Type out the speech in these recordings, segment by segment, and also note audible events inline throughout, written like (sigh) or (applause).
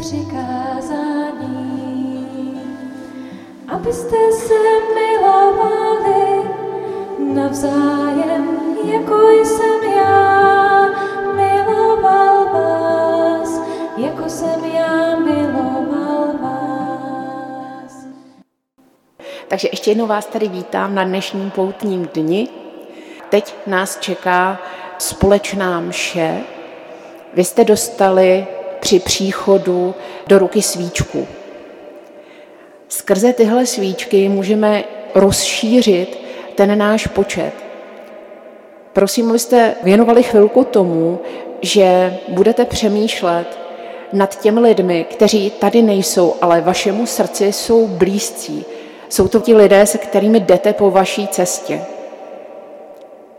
přikázání, abyste se milovali navzájem, jako jsem já miloval vás, jako jsem já miloval vás. Takže ještě jednou vás tady vítám na dnešním poutním dni. Teď nás čeká společná mše. Vy jste dostali při příchodu do ruky svíčku. Skrze tyhle svíčky můžeme rozšířit ten náš počet. Prosím, abyste věnovali chvilku tomu, že budete přemýšlet nad těmi lidmi, kteří tady nejsou, ale vašemu srdci jsou blízcí. Jsou to ti lidé, se kterými jdete po vaší cestě.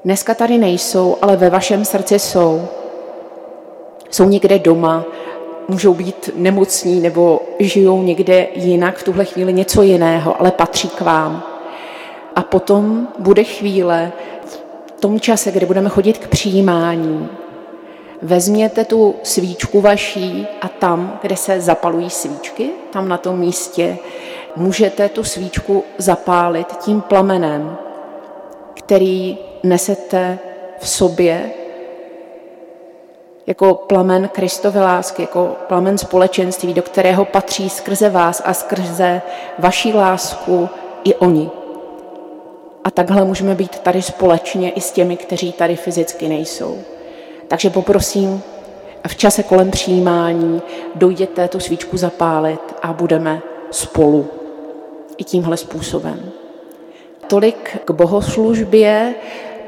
Dneska tady nejsou, ale ve vašem srdci jsou. Jsou někde doma, můžou být nemocní nebo žijou někde jinak, v tuhle chvíli něco jiného, ale patří k vám. A potom bude chvíle, v tom čase, kdy budeme chodit k přijímání, vezměte tu svíčku vaší a tam, kde se zapalují svíčky, tam na tom místě, můžete tu svíčku zapálit tím plamenem, který nesete v sobě jako plamen Kristovy lásky, jako plamen společenství, do kterého patří skrze vás a skrze vaší lásku i oni. A takhle můžeme být tady společně i s těmi, kteří tady fyzicky nejsou. Takže poprosím, v čase kolem přijímání dojděte tu svíčku zapálit a budeme spolu i tímhle způsobem. Tolik k bohoslužbě,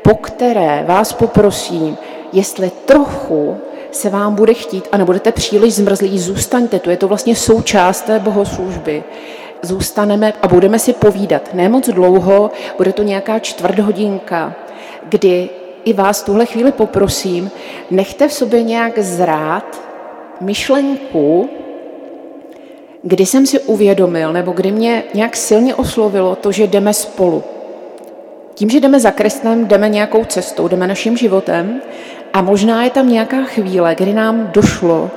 po které vás poprosím, jestli trochu se vám bude chtít a nebudete příliš zmrzlí, zůstaňte tu, je to vlastně součást té bohoslužby. Zůstaneme a budeme si povídat. Ne moc dlouho, bude to nějaká čtvrt hodinka, kdy i vás tuhle chvíli poprosím, nechte v sobě nějak zrát myšlenku, kdy jsem si uvědomil, nebo kdy mě nějak silně oslovilo to, že jdeme spolu. Tím, že jdeme za Kristem, jdeme nějakou cestou, jdeme naším životem a možná je tam nějaká chvíle, kdy nám došlo,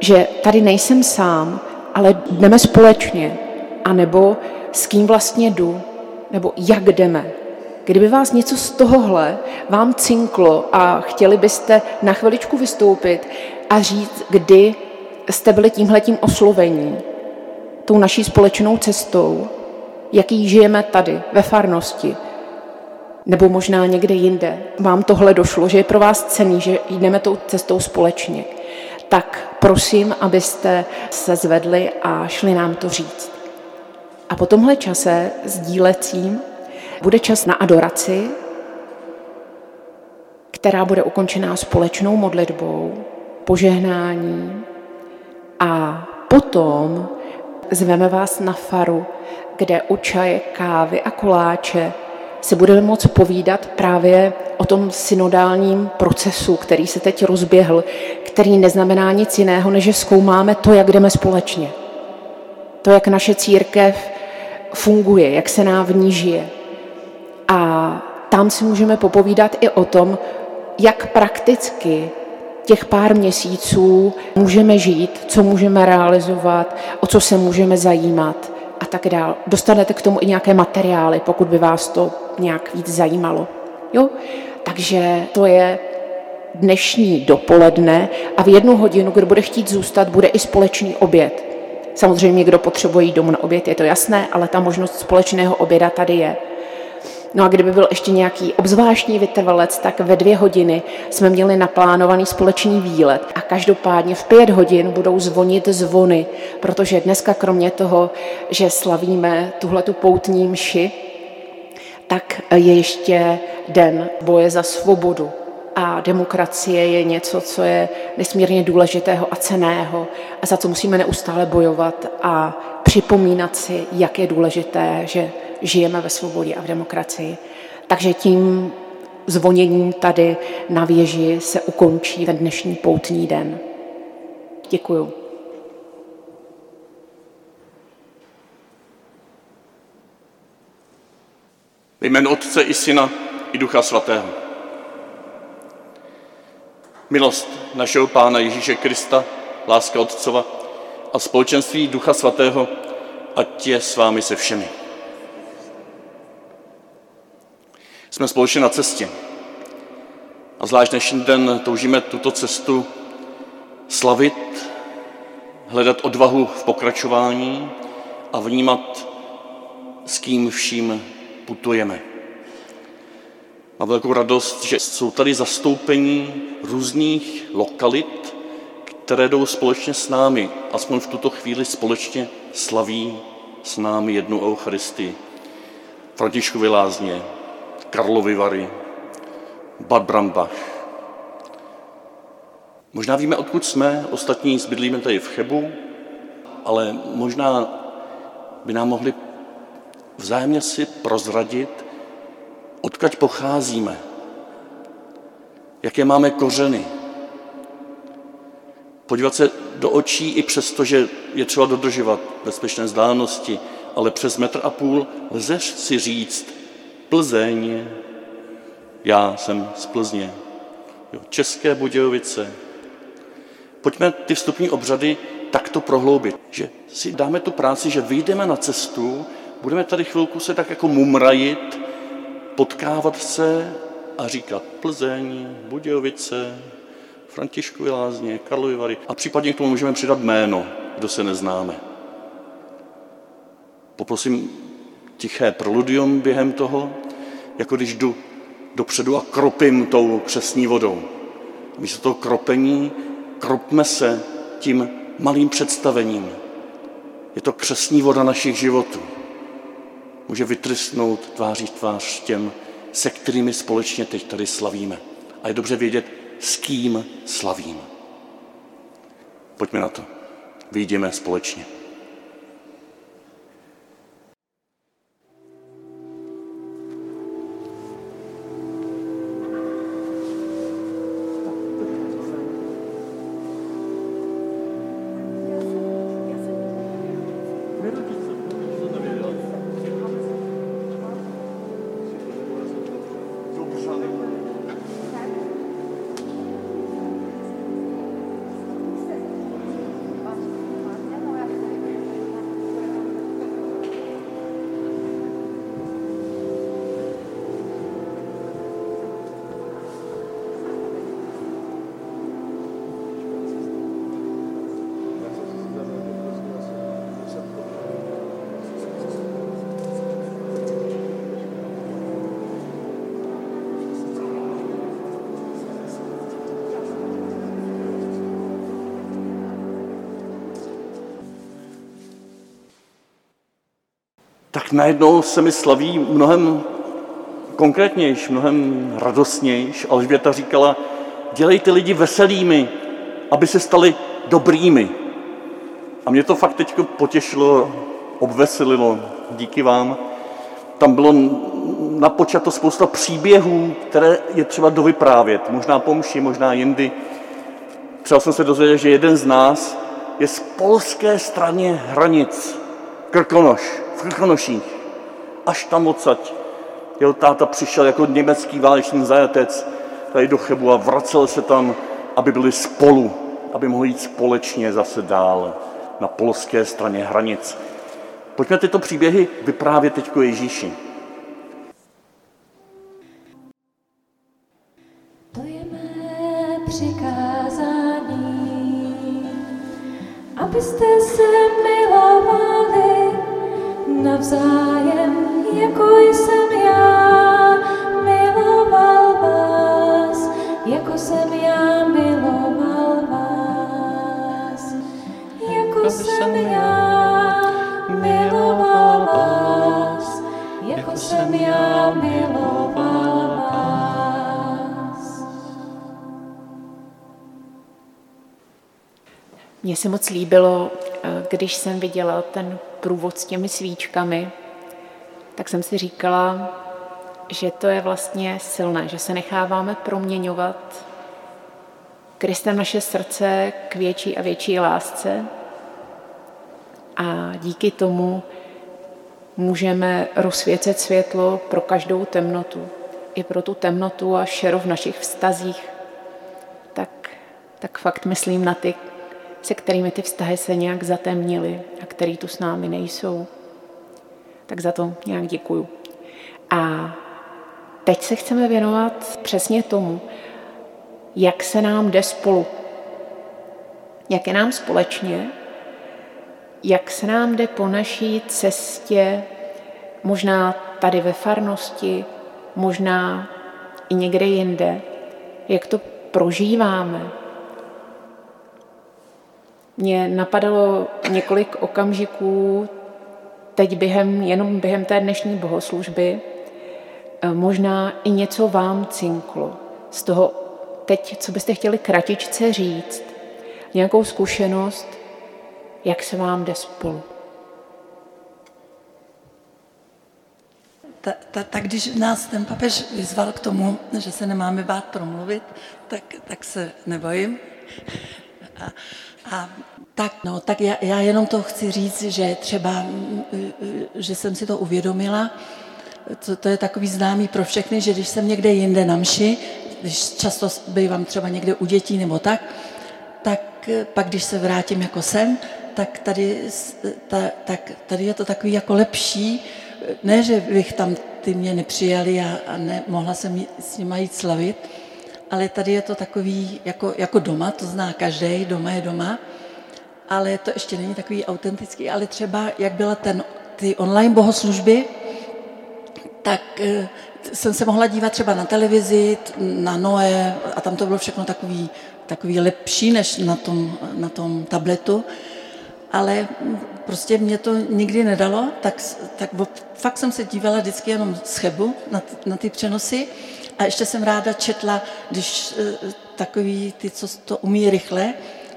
že tady nejsem sám, ale jdeme společně. A nebo s kým vlastně jdu, nebo jak jdeme. Kdyby vás něco z tohohle vám cinklo a chtěli byste na chviličku vystoupit a říct, kdy jste byli tímhletím oslovení, tou naší společnou cestou, jaký žijeme tady, ve farnosti, nebo možná někde jinde, vám tohle došlo, že je pro vás cený, že jdeme tou cestou společně, tak prosím, abyste se zvedli a šli nám to říct. A po tomhle čase sdílecím bude čas na adoraci, která bude ukončená společnou modlitbou, požehnáním a potom zveme vás na faru, kde u čaje, kávy a koláče se budeme moct povídat právě o tom synodálním procesu, který se teď rozběhl, který neznamená nic jiného, než že zkoumáme to, jak jdeme společně. To, jak naše církev funguje, jak se nám v ní žije. A tam si můžeme popovídat i o tom, jak prakticky těch pár měsíců můžeme žít, co můžeme realizovat, o co se můžeme zajímat a tak dále. Dostanete k tomu i nějaké materiály, pokud by vás to nějak víc zajímalo. Jo? Takže to je dnešní dopoledne a v jednu hodinu, kdo bude chtít zůstat, bude i společný oběd. Samozřejmě, kdo potřebuje jít domů na oběd, je to jasné, ale ta možnost společného oběda tady je. No a kdyby byl ještě nějaký obzvláštní vytrvalec, tak ve dvě hodiny jsme měli naplánovaný společný výlet a každopádně v pět hodin budou zvonit zvony, protože dneska kromě toho, že slavíme tuhle tu poutní mši, tak je ještě den boje za svobodu. A demokracie je něco, co je nesmírně důležitého a ceného a za co musíme neustále bojovat a připomínat si, jak je důležité, že žijeme ve svobodě a v demokracii. Takže tím zvoněním tady na věži se ukončí ten dnešní poutní den. Děkuju. Jménu Otce i Syna i Ducha Svatého. Milost našeho Pána Ježíše Krista, láska Otcova a společenství Ducha Svatého, ať je s vámi se všemi. Jsme společně na cestě. A zvlášť dnešní den toužíme tuto cestu slavit, hledat odvahu v pokračování a vnímat, s kým vším putujeme. Mám velkou radost, že jsou tady zastoupení různých lokalit, které jdou společně s námi, aspoň v tuto chvíli společně slaví s námi jednu Eucharistii. Františkovi lázně, Karlovy Vary, Bad Brambach. Možná víme, odkud jsme, ostatní zbydlíme tady v Chebu, ale možná by nám mohli vzájemně si prozradit, odkaď pocházíme, jaké máme kořeny. Podívat se do očí i přesto, že je třeba dodržovat bezpečné vzdálenosti, ale přes metr a půl lze si říct Plzeň, já jsem z Plzně, jo, České Budějovice. Pojďme ty vstupní obřady takto prohloubit, že si dáme tu práci, že vyjdeme na cestu, budeme tady chvilku se tak jako mumrajit, potkávat se a říkat Plzeň, Budějovice, Františkovy lázně, Karlovy Vary a případně k tomu můžeme přidat jméno, kdo se neznáme. Poprosím tiché proludium během toho, jako když jdu dopředu a kropím tou křesní vodou. Místo toho kropení kropme se tím malým představením. Je to křesní voda našich životů může vytrysnout tváří tvář těm, se kterými společně teď tady slavíme. A je dobře vědět, s kým slavím. Pojďme na to. Vyjdeme společně. Tak najednou se mi slaví mnohem konkrétnější, mnohem radostnější. Alžběta říkala, dělejte lidi veselými, aby se stali dobrými. A mě to fakt teď potěšilo, obveselilo, díky vám. Tam bylo napočato spousta příběhů, které je třeba dovyprávět, možná pomši, možná jindy. Třeba jsem se dozvěděl, že jeden z nás je z polské straně hranic, Krkonoš v Krkonoších. Až tam odsaď. Jeho táta přišel jako německý válečný zajatec tady do Chebu a vracel se tam, aby byli spolu, aby mohli jít společně zase dál na polské straně hranic. Pojďme tyto příběhy vyprávět teďko Ježíši. To je mé přikázání, abyste se milovali navzájem, jako jsem já. Miloval vás, jako jsem já miloval vás, jako jsem já miloval vás, jako jsem já miloval vás. Mně se moc líbilo, když jsem viděla ten průvod s těmi svíčkami, tak jsem si říkala, že to je vlastně silné, že se necháváme proměňovat Kristem naše srdce k větší a větší lásce a díky tomu můžeme rozsvěcet světlo pro každou temnotu, i pro tu temnotu a šeru v našich vztazích. Tak, tak fakt myslím na ty, se kterými ty vztahy se nějak zatemnily a který tu s námi nejsou. Tak za to nějak děkuju. A teď se chceme věnovat přesně tomu, jak se nám jde spolu. Jak je nám společně, jak se nám jde po naší cestě, možná tady ve farnosti, možná i někde jinde, jak to prožíváme. Mě napadalo několik okamžiků teď během, jenom během té dnešní bohoslužby, eh, možná i něco vám cinklo z toho teď, co byste chtěli kratičce říct, nějakou zkušenost, jak se vám jde spolu. ta, ta, tak když nás ten papež vyzval k tomu, že se nemáme bát promluvit, tak, tak se nebojím. A, a tak, no, tak já, já jenom to chci říct, že třeba, že jsem si to uvědomila, to, to je takový známý pro všechny, že když jsem někde jinde na mši, když často bývám třeba někde u dětí nebo tak, tak pak když se vrátím jako sem, tak tady, ta, tak tady je to takový jako lepší, ne, že bych tam ty mě nepřijali a, a ne, mohla jsem s nimi jít slavit, ale tady je to takový jako, jako doma, to zná každý, doma je doma, ale to ještě není takový autentický, ale třeba jak byla ten, ty online bohoslužby, tak e, jsem se mohla dívat třeba na televizi, na Noé a tam to bylo všechno takový, takový lepší než na tom, na tom tabletu ale prostě mě to nikdy nedalo, tak, tak fakt jsem se dívala vždycky jenom z chebu na, na ty přenosy a ještě jsem ráda četla, když eh, takový ty, co to umí rychle,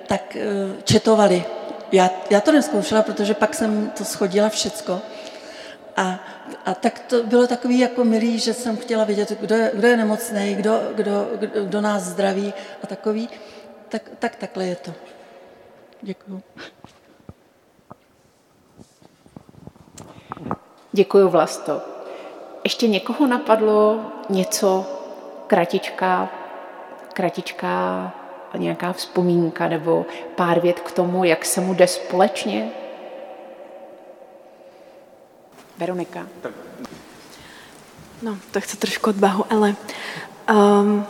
tak eh, četovali. Já, já to neskoušela, protože pak jsem to schodila všecko. A, a tak to bylo takový jako milý, že jsem chtěla vědět, kdo je, kdo je nemocný, kdo, kdo, kdo, kdo nás zdraví a takový. Tak, tak takhle je to. Děkuju. Děkuji, Vlasto. Ještě někoho napadlo něco, kratičká, kratičká nějaká vzpomínka nebo pár vět k tomu, jak se mu jde společně? Veronika. No, to chce trošku odbahu, ale um,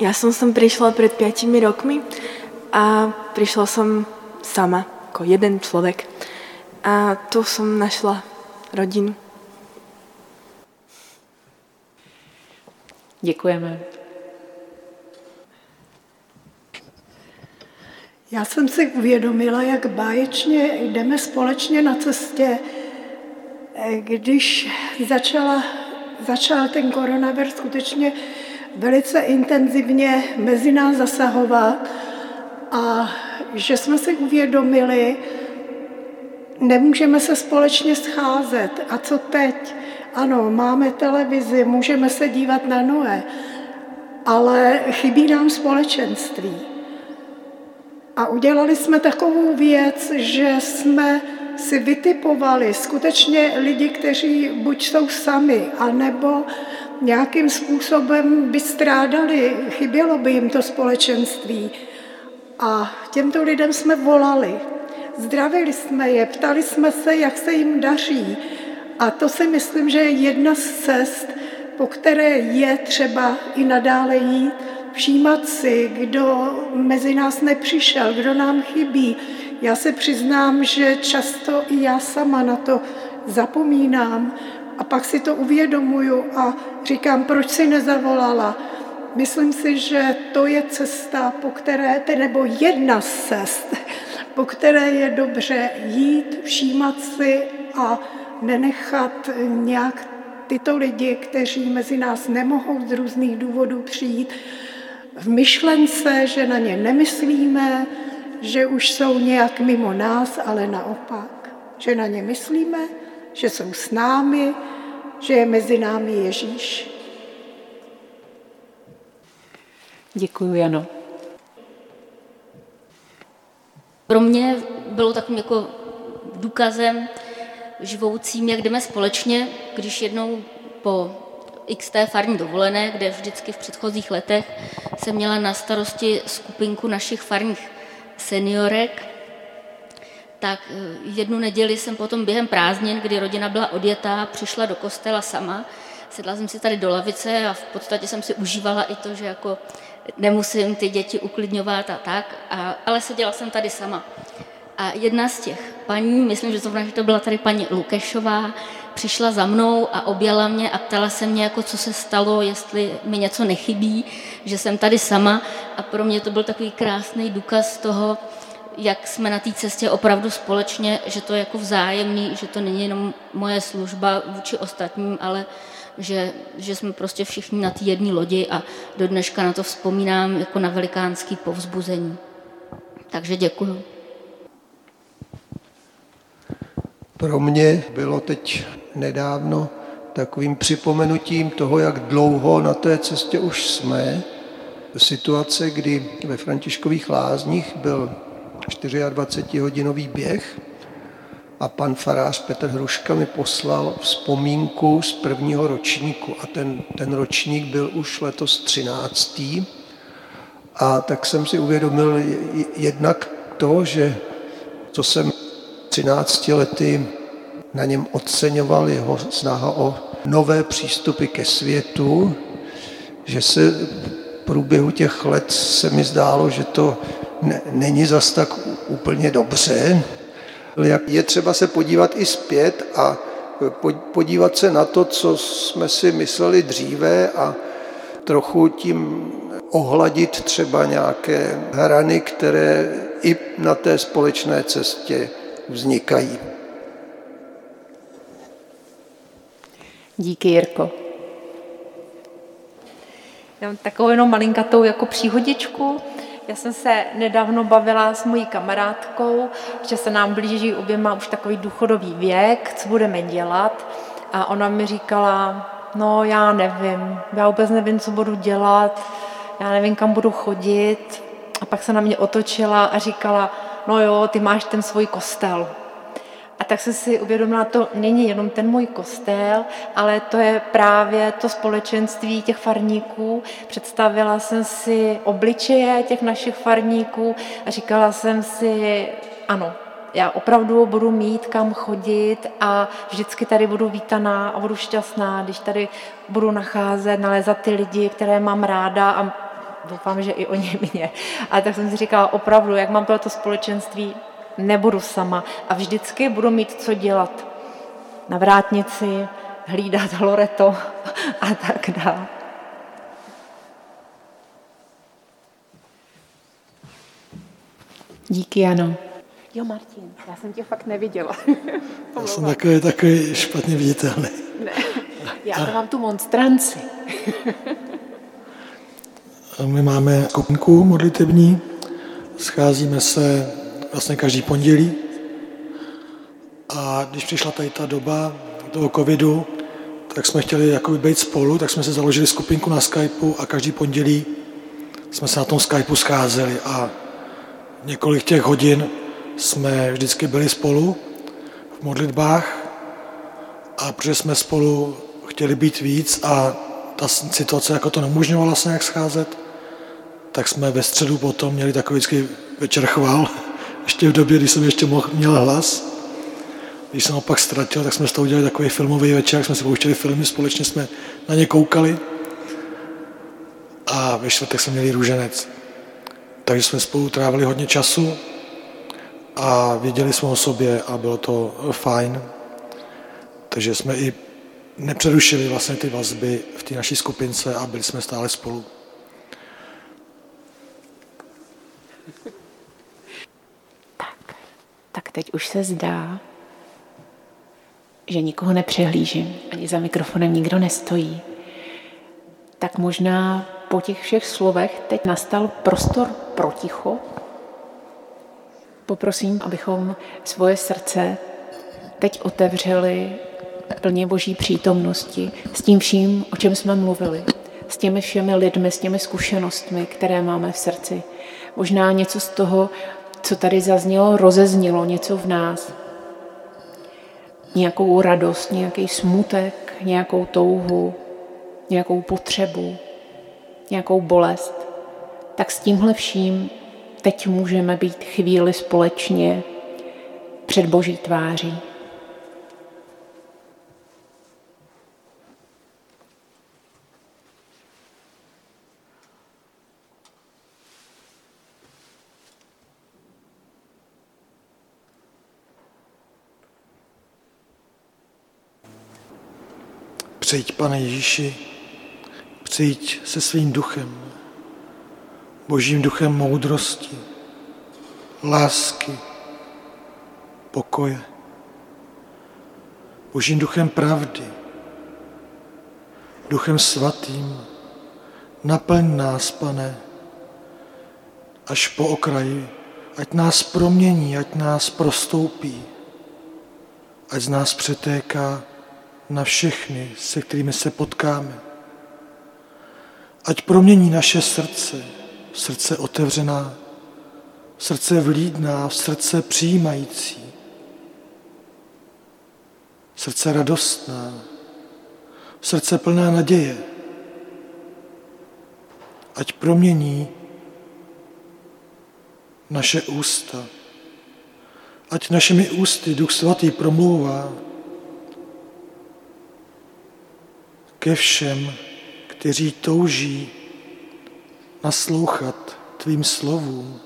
já jsem sem přišla před pětimi rokmi a přišla jsem sama, jako jeden člověk. A tu jsem našla rodinu. Děkujeme. Já jsem si uvědomila, jak báječně jdeme společně na cestě, když začala, začal ten koronavir skutečně velice intenzivně mezi nás zasahovat a že jsme si uvědomili, nemůžeme se společně scházet. A co teď? Ano, máme televizi, můžeme se dívat na Noé, ale chybí nám společenství. A udělali jsme takovou věc, že jsme si vytipovali skutečně lidi, kteří buď jsou sami, anebo nějakým způsobem by strádali, chybělo by jim to společenství. A těmto lidem jsme volali. Zdravili jsme je, ptali jsme se, jak se jim daří. A to si myslím, že je jedna z cest, po které je třeba i nadále jít, všímat si, kdo mezi nás nepřišel, kdo nám chybí. Já se přiznám, že často i já sama na to zapomínám a pak si to uvědomuju a říkám, proč si nezavolala. Myslím si, že to je cesta, po které, nebo jedna z cest, po které je dobře jít, všímat si a nenechat nějak tyto lidi, kteří mezi nás nemohou z různých důvodů přijít, v myšlence, že na ně nemyslíme, že už jsou nějak mimo nás, ale naopak, že na ně myslíme, že jsou s námi, že je mezi námi Ježíš. Děkuji, Jano. Pro mě bylo takovým jako důkazem živoucím, jak jdeme společně, když jednou po XT farní dovolené, kde vždycky v předchozích letech jsem měla na starosti skupinku našich farních seniorek tak eh, jednu neděli jsem potom během prázdnin, kdy rodina byla odjetá, přišla do kostela sama, sedla jsem si tady do lavice a v podstatě jsem si užívala i to, že jako nemusím ty děti uklidňovat a tak, a, ale seděla jsem tady sama. A jedna z těch paní, myslím, že že to byla tady paní Lukešová, přišla za mnou a objala mě a ptala se mě, jako co se stalo, jestli mi něco nechybí, že jsem tady sama. A pro mě to byl takový krásný důkaz toho, jak jsme na té cestě opravdu společně, že to je jako vzájemný, že to není jenom moje služba vůči ostatním, ale že, že jsme prostě všichni na té jedné lodi a do dneška na to vzpomínám jako na velikánský povzbuzení. Takže děkuju. Pro mě bylo teď nedávno takovým připomenutím toho, jak dlouho na té cestě už jsme. Situace, kdy ve Františkových lázních byl 24-hodinový běh a pan farář Petr Hruška mi poslal vzpomínku z prvního ročníku a ten, ten ročník byl už letos 13. A tak jsem si uvědomil jednak to, že co jsem 13 lety na něm oceňoval jeho snaha o nové přístupy ke světu, že se v průběhu těch let se mi zdálo, že to ne, není zas tak úplně dobře. Je třeba se podívat i zpět a podívat se na to, co jsme si mysleli dříve a trochu tím ohladit třeba nějaké hrany, které i na té společné cestě vznikají. Díky, Jirko. Já mám takovou jenom malinkatou jako příhodičku. Já jsem se nedávno bavila s mojí kamarádkou, že se nám blíží oběma už takový důchodový věk, co budeme dělat. A ona mi říkala, no já nevím, já vůbec nevím, co budu dělat, já nevím, kam budu chodit. A pak se na mě otočila a říkala, no jo, ty máš ten svůj kostel. A tak jsem si uvědomila, to není jenom ten můj kostel, ale to je právě to společenství těch farníků. Představila jsem si obličeje těch našich farníků a říkala jsem si, ano, já opravdu budu mít kam chodit a vždycky tady budu vítaná a budu šťastná, když tady budu nacházet, nalézat ty lidi, které mám ráda a doufám, že i oni (laughs) mě. A tak jsem si říkala, opravdu, jak mám tohleto společenství, nebudu sama a vždycky budu mít co dělat. Na vrátnici, hlídat Loreto (laughs) a tak dále. Díky, Jano. Jo, Martin, já jsem tě fakt neviděla. (laughs) já jsem takový, takový špatně viditelný. Ne, já to mám tu monstranci. My máme skupinku modlitební, scházíme se vlastně každý pondělí. A když přišla tady ta doba toho covidu, tak jsme chtěli jakoby být spolu, tak jsme se založili skupinku na Skypeu a každý pondělí jsme se na tom Skypeu scházeli a několik těch hodin jsme vždycky byli spolu v modlitbách a protože jsme spolu chtěli být víc a ta situace jako to neumožňovala vlastně jak scházet, tak jsme ve středu potom měli takový večer chval, ještě v době, kdy jsem ještě mohl, měl hlas. Když jsem ho pak ztratil, tak jsme z toho udělali takový filmový večer, jak jsme si pouštěli filmy, společně jsme na ně koukali. A ve čtvrtek jsme měli růženec. Takže jsme spolu trávili hodně času a věděli jsme o sobě a bylo to fajn. Takže jsme i nepřerušili vlastně ty vazby v té naší skupince a byli jsme stále spolu. Teď už se zdá, že nikoho nepřehlížím, ani za mikrofonem nikdo nestojí. Tak možná po těch všech slovech teď nastal prostor pro ticho. Poprosím, abychom svoje srdce teď otevřeli plně boží přítomnosti s tím vším, o čem jsme mluvili, s těmi všemi lidmi, s těmi zkušenostmi, které máme v srdci. Možná něco z toho co tady zaznělo, rozeznělo něco v nás. Nějakou radost, nějaký smutek, nějakou touhu, nějakou potřebu, nějakou bolest. Tak s tímhle vším teď můžeme být chvíli společně před Boží tváří. Přijď, pane Ježíši, přijď se svým duchem, božím duchem moudrosti, lásky, pokoje, božím duchem pravdy, duchem svatým, naplň nás, pane, až po okraji, ať nás promění, ať nás prostoupí, ať z nás přetéká na všechny, se kterými se potkáme. Ať promění naše srdce, srdce otevřená, srdce vlídná, srdce přijímající, srdce radostná, srdce plná naděje. Ať promění naše ústa, ať našimi ústy Duch Svatý promlouvá ke všem, kteří touží naslouchat tvým slovům,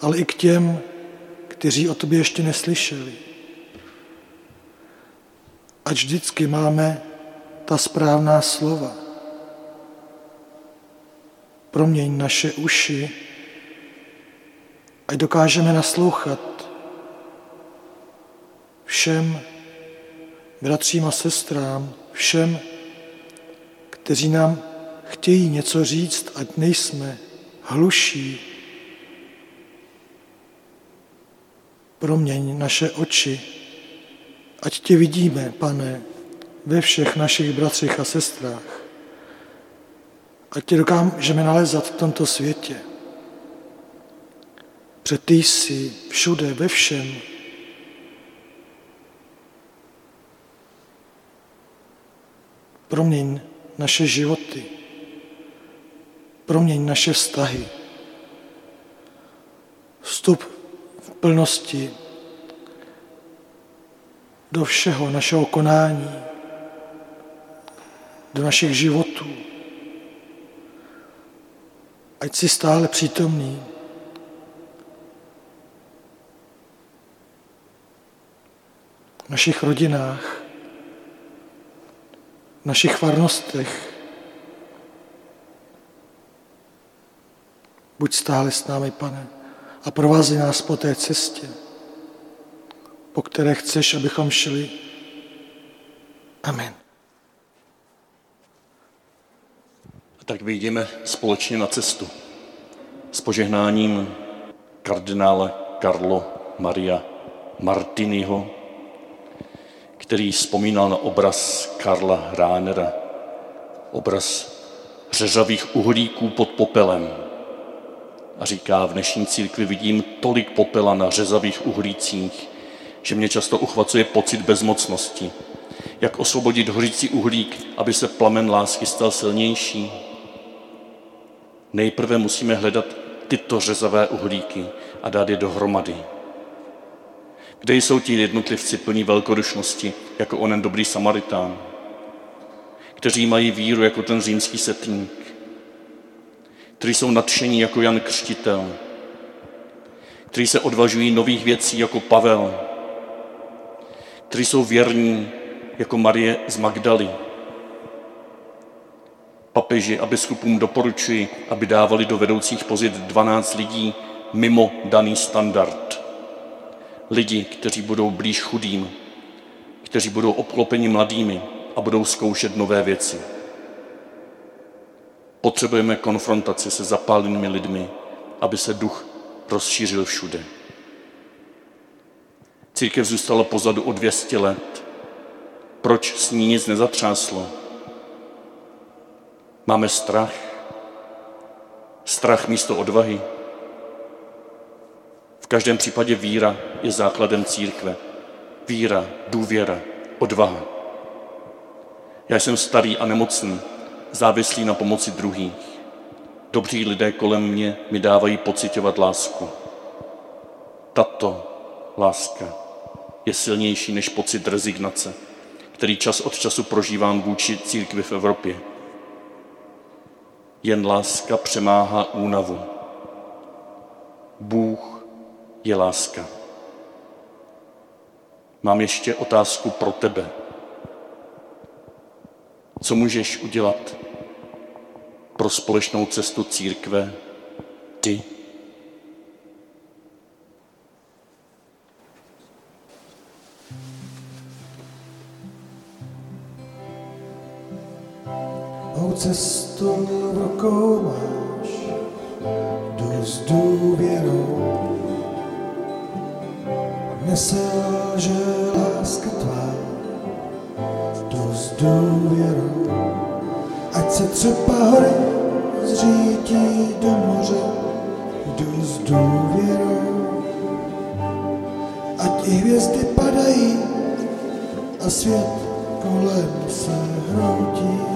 ale i k těm, kteří o tobě ještě neslyšeli. Ať vždycky máme ta správná slova. Proměň naše uši, ať dokážeme naslouchat všem bratřím a sestrám, všem, kteří nám chtějí něco říct, ať nejsme hluší. Proměň naše oči, ať tě vidíme, pane, ve všech našich bratřích a sestrách. Ať tě dokážeme nalezat v tomto světě. Před ty jsi všude, ve všem. Proměň naše životy, proměň naše vztahy. Vstup v plnosti do všeho našeho konání, do našich životů. Ať si stále přítomný. V našich rodinách, našich farnostech. Buď stále s námi, pane, a provází nás po té cestě, po které chceš, abychom šli. Amen. A tak vyjdeme společně na cestu s požehnáním kardinále Carlo Maria Martiniho, který vzpomínal na obraz Karla Ránera, obraz řeřavých uhlíků pod popelem. A říká, v dnešní církvi vidím tolik popela na řezavých uhlících, že mě často uchvacuje pocit bezmocnosti. Jak osvobodit hořící uhlík, aby se plamen lásky stal silnější? Nejprve musíme hledat tyto řezavé uhlíky a dát je dohromady. Kde jsou ti jednotlivci plní velkodušnosti, jako onen dobrý Samaritán, kteří mají víru jako ten římský setník, kteří jsou nadšení jako Jan Křtitel, kteří se odvažují nových věcí jako Pavel, kteří jsou věrní jako Marie z Magdaly. Papeži a biskupům doporučuji, aby dávali do vedoucích pozit 12 lidí mimo daný standard lidi, kteří budou blíž chudým, kteří budou obklopeni mladými a budou zkoušet nové věci. Potřebujeme konfrontaci se zapálenými lidmi, aby se duch rozšířil všude. Církev zůstala pozadu o 200 let. Proč s ní nic nezatřáslo? Máme strach. Strach místo odvahy. V každém případě víra je základem církve. Víra, důvěra, odvaha. Já jsem starý a nemocný, závislý na pomoci druhých. Dobří lidé kolem mě mi dávají pocitovat lásku. Tato láska je silnější než pocit rezignace, který čas od času prožívám vůči církvi v Evropě. Jen láska přemáhá únavu. Bůh je láska. Mám ještě otázku pro tebe. Co můžeš udělat pro společnou cestu církve ty? Mou cestu rukou máš, jdu s důvěrou. Neselže láska tvá, jdu s důvěrou. Ať se třeba hory zřítí do moře, jdu s důvěrou. Ať i hvězdy padají a svět kolem se hroutí.